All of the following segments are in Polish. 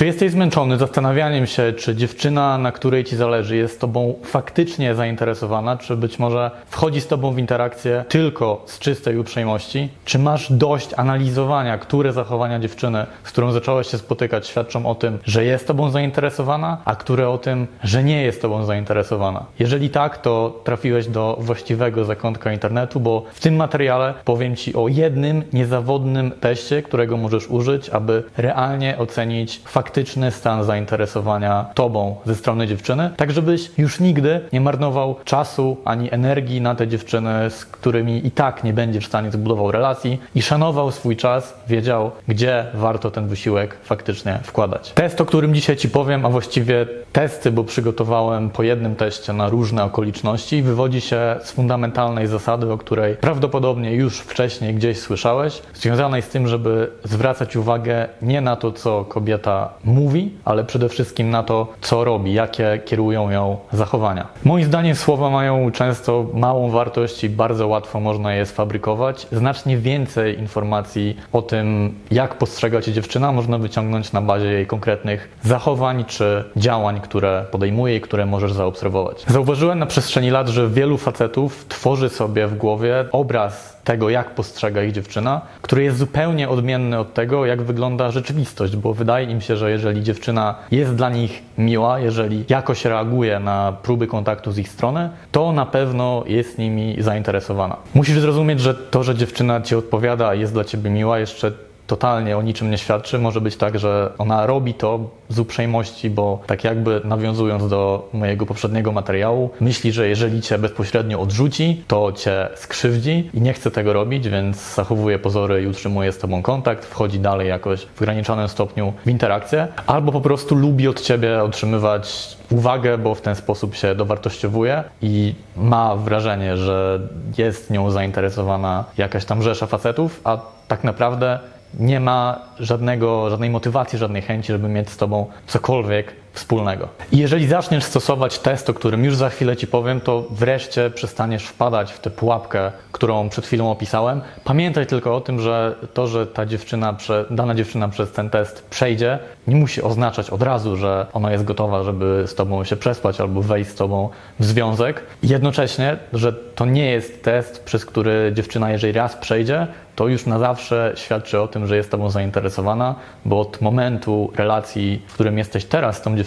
Czy jesteś zmęczony zastanawianiem się, czy dziewczyna, na której ci zależy, jest tobą faktycznie zainteresowana, czy być może wchodzi z tobą w interakcję tylko z czystej uprzejmości? Czy masz dość analizowania, które zachowania dziewczyny, z którą zacząłeś się spotykać, świadczą o tym, że jest tobą zainteresowana, a które o tym, że nie jest tobą zainteresowana? Jeżeli tak, to trafiłeś do właściwego zakątka internetu, bo w tym materiale powiem ci o jednym niezawodnym teście, którego możesz użyć, aby realnie ocenić faktyczność faktyczny stan zainteresowania tobą ze strony dziewczyny, tak żebyś już nigdy nie marnował czasu ani energii na te dziewczyny, z którymi i tak nie będziesz w stanie zbudował relacji i szanował swój czas, wiedział, gdzie warto ten wysiłek faktycznie wkładać. Test, o którym dzisiaj ci powiem, a właściwie testy, bo przygotowałem po jednym teście na różne okoliczności, wywodzi się z fundamentalnej zasady, o której prawdopodobnie już wcześniej gdzieś słyszałeś, związanej z tym, żeby zwracać uwagę nie na to, co kobieta mówi, ale przede wszystkim na to, co robi, jakie kierują ją zachowania. Moim zdaniem słowa mają często małą wartość i bardzo łatwo można je sfabrykować. Znacznie więcej informacji o tym, jak postrzega cię dziewczyna, można wyciągnąć na bazie jej konkretnych zachowań czy działań, które podejmuje i które możesz zaobserwować. Zauważyłem na przestrzeni lat, że wielu facetów tworzy sobie w głowie obraz tego, jak postrzega ich dziewczyna, który jest zupełnie odmienny od tego, jak wygląda rzeczywistość, bo wydaje im się, że jeżeli dziewczyna jest dla nich miła, jeżeli jakoś reaguje na próby kontaktu z ich strony, to na pewno jest nimi zainteresowana. Musisz zrozumieć, że to, że dziewczyna ci odpowiada, jest dla ciebie miła, jeszcze totalnie o niczym nie świadczy. Może być tak, że ona robi to z uprzejmości, bo tak jakby nawiązując do mojego poprzedniego materiału, myśli, że jeżeli cię bezpośrednio odrzuci, to cię skrzywdzi i nie chce tego robić, więc zachowuje pozory i utrzymuje z tobą kontakt, wchodzi dalej jakoś w ograniczonym stopniu w interakcję, albo po prostu lubi od ciebie otrzymywać uwagę, bo w ten sposób się dowartościowuje i ma wrażenie, że jest nią zainteresowana jakaś tam rzesza facetów, a tak naprawdę nie ma żadnego, żadnej motywacji, żadnej chęci, żeby mieć z Tobą cokolwiek wspólnego. I jeżeli zaczniesz stosować test, o którym już za chwilę Ci powiem, to wreszcie przestaniesz wpadać w tę pułapkę, którą przed chwilą opisałem. Pamiętaj tylko o tym, że to, że ta dziewczyna, dana dziewczyna przez ten test przejdzie, nie musi oznaczać od razu, że ona jest gotowa, żeby z Tobą się przespać albo wejść z Tobą w związek. Jednocześnie, że to nie jest test, przez który dziewczyna, jeżeli raz przejdzie, to już na zawsze świadczy o tym, że jest Tobą zainteresowana, bo od momentu relacji, w którym jesteś teraz z tą dziewczyną,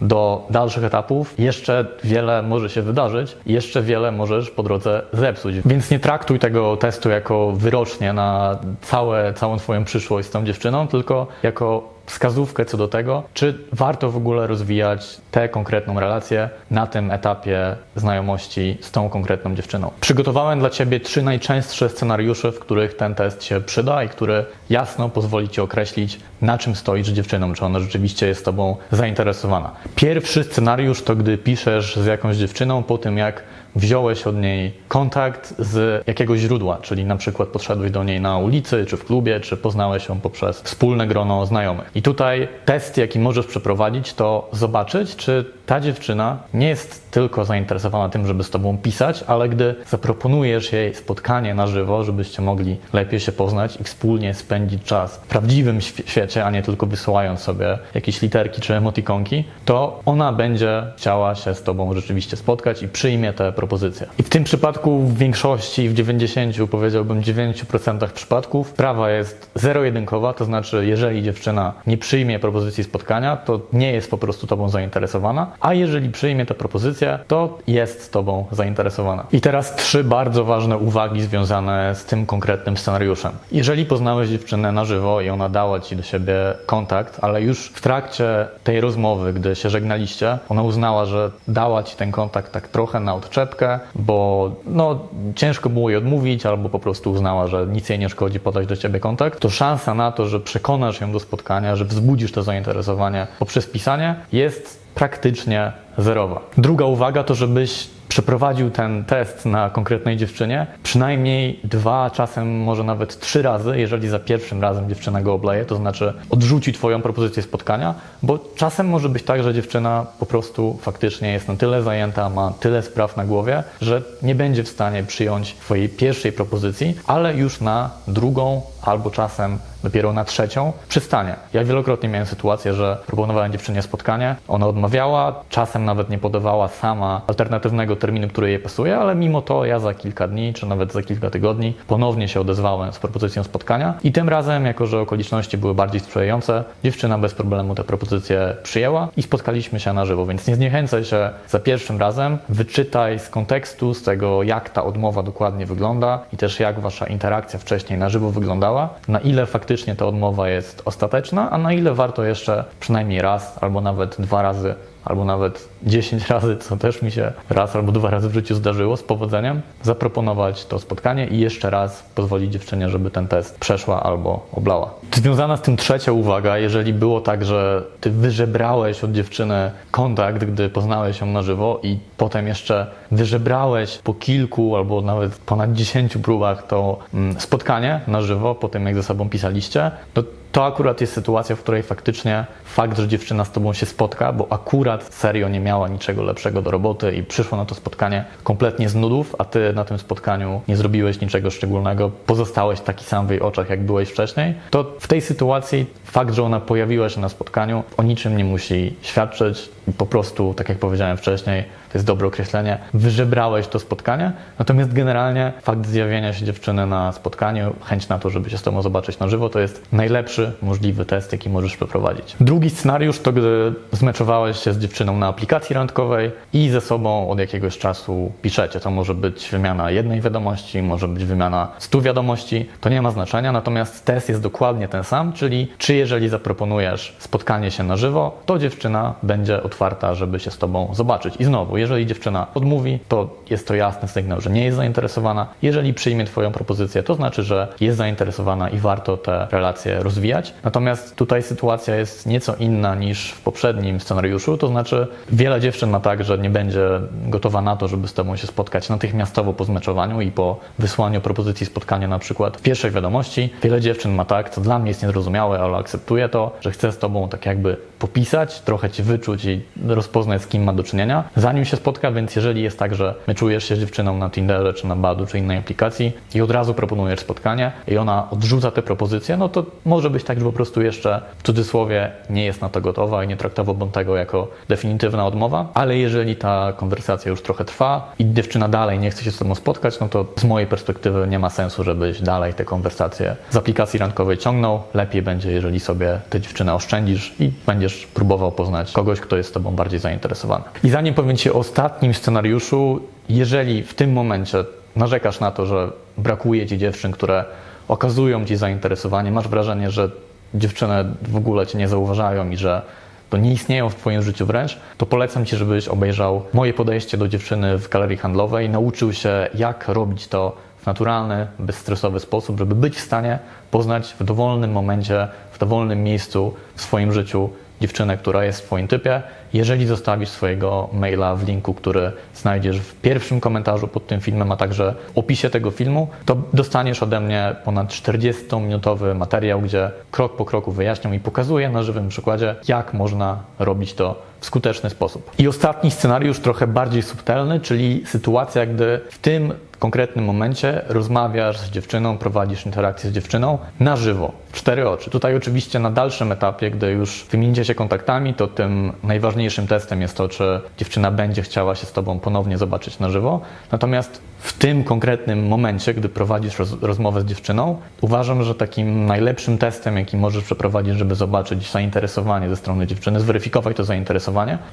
do dalszych etapów jeszcze wiele może się wydarzyć, jeszcze wiele możesz po drodze zepsuć. Więc nie traktuj tego testu jako wyrocznie na całe, całą Twoją przyszłość z tą dziewczyną, tylko jako wskazówkę co do tego, czy warto w ogóle rozwijać tę konkretną relację na tym etapie znajomości z tą konkretną dziewczyną. Przygotowałem dla Ciebie trzy najczęstsze scenariusze, w których ten test się przyda i który jasno pozwoli Ci określić, na czym stoisz dziewczyną, czy ona rzeczywiście jest Tobą zainteresowana. Pierwszy scenariusz to, gdy piszesz z jakąś dziewczyną po tym, jak wziąłeś od niej kontakt z jakiegoś źródła, czyli na przykład podszedłeś do niej na ulicy, czy w klubie, czy poznałeś ją poprzez wspólne grono znajomych. I tutaj test, jaki możesz przeprowadzić, to zobaczyć, czy ta dziewczyna nie jest tylko zainteresowana tym, żeby z tobą pisać, ale gdy zaproponujesz jej spotkanie na żywo, żebyście mogli lepiej się poznać i wspólnie spędzić czas w prawdziwym świecie, a nie tylko wysyłając sobie jakieś literki czy emotikonki, to ona będzie chciała się z tobą rzeczywiście spotkać i przyjmie te propozycje. I w tym przypadku w większości, w 90, powiedziałbym 9% przypadków, prawa jest zero-jedynkowa, to znaczy jeżeli dziewczyna nie przyjmie propozycji spotkania, to nie jest po prostu tobą zainteresowana, a jeżeli przyjmie tę propozycję, to jest Tobą zainteresowana. I teraz trzy bardzo ważne uwagi związane z tym konkretnym scenariuszem. Jeżeli poznałeś dziewczynę na żywo i ona dała Ci do siebie kontakt, ale już w trakcie tej rozmowy, gdy się żegnaliście, ona uznała, że dała Ci ten kontakt tak trochę na odczepkę, bo no, ciężko było jej odmówić, albo po prostu uznała, że nic jej nie szkodzi podać do Ciebie kontakt, to szansa na to, że przekonasz ją do spotkania, że wzbudzisz to zainteresowanie poprzez pisanie jest praktycznie zerowa. Druga uwaga to, żebyś przeprowadził ten test na konkretnej dziewczynie przynajmniej dwa, czasem może nawet trzy razy, jeżeli za pierwszym razem dziewczyna go obleje, to znaczy odrzuci Twoją propozycję spotkania, bo czasem może być tak, że dziewczyna po prostu faktycznie jest na tyle zajęta, ma tyle spraw na głowie, że nie będzie w stanie przyjąć Twojej pierwszej propozycji, ale już na drugą albo czasem dopiero na trzecią przystanie. Ja wielokrotnie miałem sytuację, że proponowałem dziewczynie spotkanie, ona odmawiała, czasem nawet nie podawała sama alternatywnego terminu, który jej pasuje, ale mimo to ja za kilka dni, czy nawet za kilka tygodni ponownie się odezwałem z propozycją spotkania. I tym razem, jako że okoliczności były bardziej sprzyjające, dziewczyna bez problemu tę propozycję przyjęła i spotkaliśmy się na żywo, więc nie zniechęcaj się za pierwszym razem, wyczytaj z kontekstu, z tego jak ta odmowa dokładnie wygląda i też jak wasza interakcja wcześniej na żywo wyglądała, na ile faktycznie ta odmowa jest ostateczna, a na ile warto jeszcze przynajmniej raz albo nawet dwa razy albo nawet 10 razy, co też mi się raz albo dwa razy w życiu zdarzyło z powodzeniem, zaproponować to spotkanie i jeszcze raz pozwolić dziewczynie, żeby ten test przeszła albo oblała. Związana z tym trzecia uwaga, jeżeli było tak, że ty wyżebrałeś od dziewczyny kontakt, gdy poznałeś ją na żywo i potem jeszcze wyżebrałeś po kilku albo nawet ponad 10 próbach to mm, spotkanie na żywo, po tym jak ze sobą pisaliście, to to akurat jest sytuacja, w której faktycznie fakt, że dziewczyna z tobą się spotka, bo akurat serio nie miała niczego lepszego do roboty i przyszła na to spotkanie kompletnie z nudów, a ty na tym spotkaniu nie zrobiłeś niczego szczególnego, pozostałeś taki sam w jej oczach, jak byłeś wcześniej, to w tej sytuacji fakt, że ona pojawiła się na spotkaniu, o niczym nie musi świadczyć. Po prostu, tak jak powiedziałem wcześniej, jest dobre określenie, wyżebrałeś to spotkanie. Natomiast generalnie fakt zjawienia się dziewczyny na spotkaniu, chęć na to, żeby się z tobą zobaczyć na żywo, to jest najlepszy możliwy test, jaki możesz przeprowadzić. Drugi scenariusz to, gdy zmeczowałeś się z dziewczyną na aplikacji randkowej i ze sobą od jakiegoś czasu piszecie. To może być wymiana jednej wiadomości, może być wymiana stu wiadomości, to nie ma znaczenia, natomiast test jest dokładnie ten sam, czyli czy jeżeli zaproponujesz spotkanie się na żywo, to dziewczyna będzie otwarta, żeby się z tobą zobaczyć. I znowu, jeżeli dziewczyna odmówi, to jest to jasny sygnał, że nie jest zainteresowana. Jeżeli przyjmie Twoją propozycję, to znaczy, że jest zainteresowana i warto te relacje rozwijać. Natomiast tutaj sytuacja jest nieco inna niż w poprzednim scenariuszu, to znaczy wiele dziewczyn ma tak, że nie będzie gotowa na to, żeby z Tobą się spotkać natychmiastowo po zmeczowaniu i po wysłaniu propozycji spotkania na przykład w pierwszej wiadomości. Wiele dziewczyn ma tak, co dla mnie jest niezrozumiałe, ale akceptuję to, że chce z Tobą tak jakby popisać, trochę Cię wyczuć i rozpoznać z kim ma do czynienia, zanim się spotka, więc jeżeli jest tak, że my czujesz się dziewczyną na Tinderze, czy na Badu, czy innej aplikacji i od razu proponujesz spotkanie i ona odrzuca te propozycje, no to może być tak, że po prostu jeszcze w cudzysłowie nie jest na to gotowa i nie traktowałbym tego jako definitywna odmowa, ale jeżeli ta konwersacja już trochę trwa i dziewczyna dalej nie chce się z tobą spotkać, no to z mojej perspektywy nie ma sensu, żebyś dalej te konwersacje z aplikacji randkowej ciągnął. Lepiej będzie, jeżeli sobie tę dziewczynę oszczędzisz i będziesz próbował poznać kogoś, kto jest tobą bardziej zainteresowany. I zanim powiem ci o ostatnim scenariuszu, jeżeli w tym momencie narzekasz na to, że brakuje ci dziewczyn, które okazują ci zainteresowanie, masz wrażenie, że dziewczyny w ogóle cię nie zauważają i że to nie istnieją w Twoim życiu wręcz, to polecam Ci, żebyś obejrzał moje podejście do dziewczyny w galerii handlowej, nauczył się, jak robić to w naturalny, bezstresowy sposób, żeby być w stanie poznać w dowolnym momencie, w dowolnym miejscu w swoim życiu dziewczynę, która jest w Twoim typie, jeżeli zostawisz swojego maila w linku, który znajdziesz w pierwszym komentarzu pod tym filmem, a także opisie tego filmu, to dostaniesz ode mnie ponad 40-minutowy materiał, gdzie krok po kroku wyjaśniam i pokazuję na żywym przykładzie, jak można robić to w skuteczny sposób. I ostatni scenariusz, trochę bardziej subtelny, czyli sytuacja, gdy w tym konkretnym momencie rozmawiasz z dziewczyną, prowadzisz interakcję z dziewczyną na żywo, w cztery oczy. Tutaj oczywiście na dalszym etapie, gdy już wymienicie się kontaktami, to tym najważniejszym testem jest to, czy dziewczyna będzie chciała się z Tobą ponownie zobaczyć na żywo. Natomiast w tym konkretnym momencie, gdy prowadzisz roz, rozmowę z dziewczyną, uważam, że takim najlepszym testem, jaki możesz przeprowadzić, żeby zobaczyć zainteresowanie ze strony dziewczyny, zweryfikować to zainteresowanie,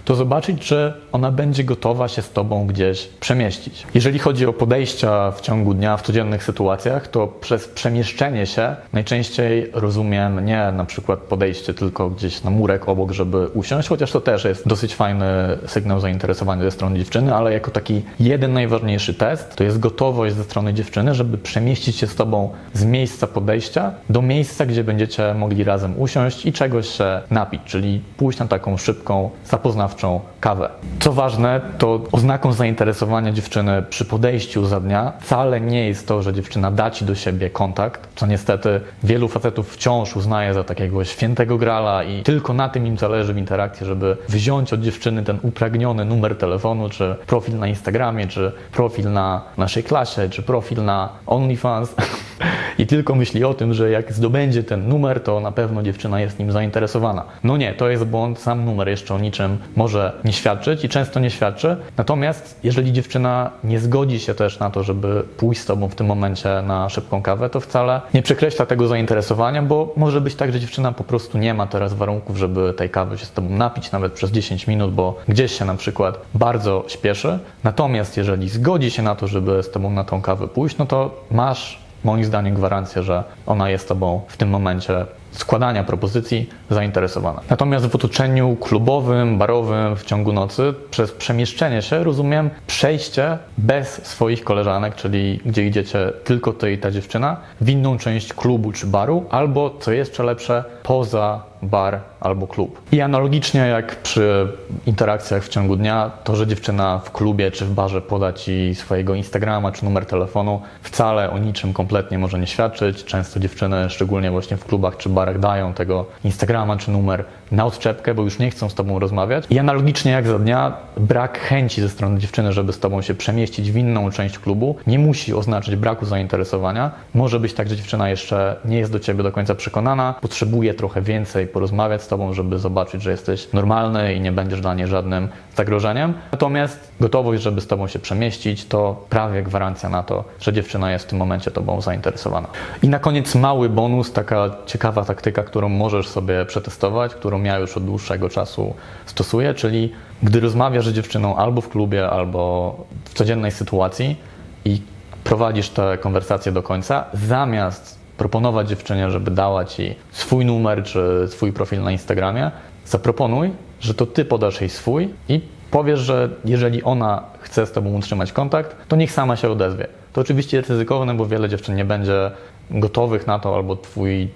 to zobaczyć, czy ona będzie gotowa się z Tobą gdzieś przemieścić. Jeżeli chodzi o podejścia w ciągu dnia, w codziennych sytuacjach, to przez przemieszczenie się najczęściej rozumiem nie na przykład podejście tylko gdzieś na murek obok, żeby usiąść, chociaż to też jest dosyć fajny sygnał zainteresowania ze strony dziewczyny, ale jako taki jeden najważniejszy test, to jest gotowość ze strony dziewczyny, żeby przemieścić się z Tobą z miejsca podejścia do miejsca, gdzie będziecie mogli razem usiąść i czegoś się napić, czyli pójść na taką szybką zapoznawczą kawę. Co ważne, to oznaką zainteresowania dziewczyny przy podejściu za dnia wcale nie jest to, że dziewczyna da ci do siebie kontakt, co niestety wielu facetów wciąż uznaje za takiego świętego grala i tylko na tym im zależy w interakcji, żeby wziąć od dziewczyny ten upragniony numer telefonu, czy profil na Instagramie, czy profil na naszej klasie, czy profil na OnlyFans. I tylko myśli o tym, że jak zdobędzie ten numer, to na pewno dziewczyna jest nim zainteresowana. No nie, to jest błąd, sam numer jeszcze o niczym może nie świadczyć i często nie świadczy. Natomiast jeżeli dziewczyna nie zgodzi się też na to, żeby pójść z tobą w tym momencie na szybką kawę, to wcale nie przekreśla tego zainteresowania, bo może być tak, że dziewczyna po prostu nie ma teraz warunków, żeby tej kawy się z tobą napić nawet przez 10 minut, bo gdzieś się na przykład bardzo śpieszy. Natomiast jeżeli zgodzi się na to, żeby z tobą na tą kawę pójść, no to masz moim zdaniem gwarancję, że ona jest tobą w tym momencie składania propozycji zainteresowana. Natomiast w otoczeniu klubowym, barowym w ciągu nocy przez przemieszczenie się rozumiem przejście bez swoich koleżanek, czyli gdzie idziecie tylko ty i ta dziewczyna, w inną część klubu czy baru, albo co jeszcze lepsze, poza bar albo klub. I analogicznie jak przy interakcjach w ciągu dnia, to, że dziewczyna w klubie czy w barze poda ci swojego Instagrama czy numer telefonu, wcale o niczym kompletnie może nie świadczyć. Często dziewczyny, szczególnie właśnie w klubach czy barach, dają tego Instagrama czy numer na odczepkę, bo już nie chcą z tobą rozmawiać. I analogicznie jak za dnia, brak chęci ze strony dziewczyny, żeby z tobą się przemieścić w inną część klubu, nie musi oznaczać braku zainteresowania. Może być tak, że dziewczyna jeszcze nie jest do ciebie do końca przekonana, potrzebuje trochę więcej porozmawiać z tobą, żeby zobaczyć, że jesteś normalny i nie będziesz dla niej żadnym zagrożeniem. Natomiast gotowość, żeby z tobą się przemieścić, to prawie gwarancja na to, że dziewczyna jest w tym momencie tobą zainteresowana. I na koniec mały bonus, taka ciekawa taktyka, którą możesz sobie przetestować, którą ja już od dłuższego czasu stosuję, czyli gdy rozmawiasz z dziewczyną albo w klubie, albo w codziennej sytuacji i prowadzisz tę konwersację do końca, zamiast proponować dziewczynie, żeby dała ci swój numer czy swój profil na Instagramie, zaproponuj, że to ty podasz jej swój i powiesz, że jeżeli ona chce z tobą utrzymać kontakt, to niech sama się odezwie. To oczywiście jest ryzykowne, bo wiele dziewczyn nie będzie gotowych na to, albo twój,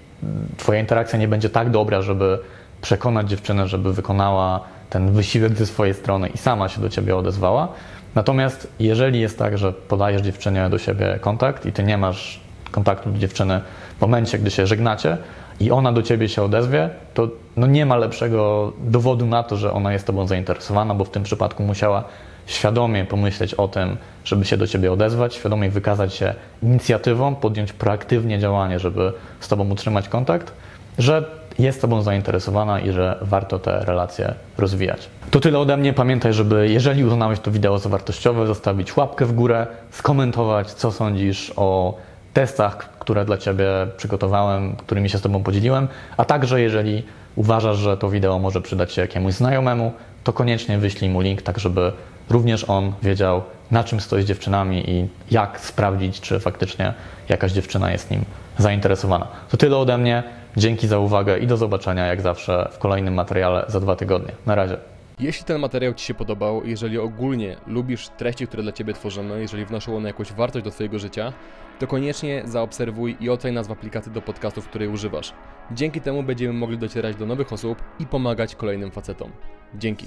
twoja interakcja nie będzie tak dobra, żeby przekonać dziewczynę, żeby wykonała ten wysiłek ze swojej strony i sama się do ciebie odezwała. Natomiast jeżeli jest tak, że podajesz dziewczynie do siebie kontakt i ty nie masz kontaktu dziewczyny w momencie, gdy się żegnacie i ona do ciebie się odezwie, to no nie ma lepszego dowodu na to, że ona jest tobą zainteresowana, bo w tym przypadku musiała świadomie pomyśleć o tym, żeby się do ciebie odezwać, świadomie wykazać się inicjatywą, podjąć proaktywnie działanie, żeby z tobą utrzymać kontakt, że jest Tobą zainteresowana i że warto te relacje rozwijać. To tyle ode mnie. Pamiętaj, żeby jeżeli uznałeś to wideo za wartościowe, zostawić łapkę w górę, skomentować, co sądzisz o testach, które dla Ciebie przygotowałem, którymi się z Tobą podzieliłem, a także jeżeli uważasz, że to wideo może przydać się jakiemuś znajomemu, to koniecznie wyślij mu link, tak żeby również on wiedział, na czym stoi z dziewczynami i jak sprawdzić, czy faktycznie jakaś dziewczyna jest nim zainteresowana. To tyle ode mnie. Dzięki za uwagę i do zobaczenia jak zawsze w kolejnym materiale za dwa tygodnie. Na razie. Jeśli ten materiał Ci się podobał, jeżeli ogólnie lubisz treści, które dla Ciebie tworzymy, jeżeli wnoszą one jakąś wartość do Twojego życia, to koniecznie zaobserwuj i oceń nas w aplikacji do podcastów, której używasz. Dzięki temu będziemy mogli docierać do nowych osób i pomagać kolejnym facetom. Dzięki.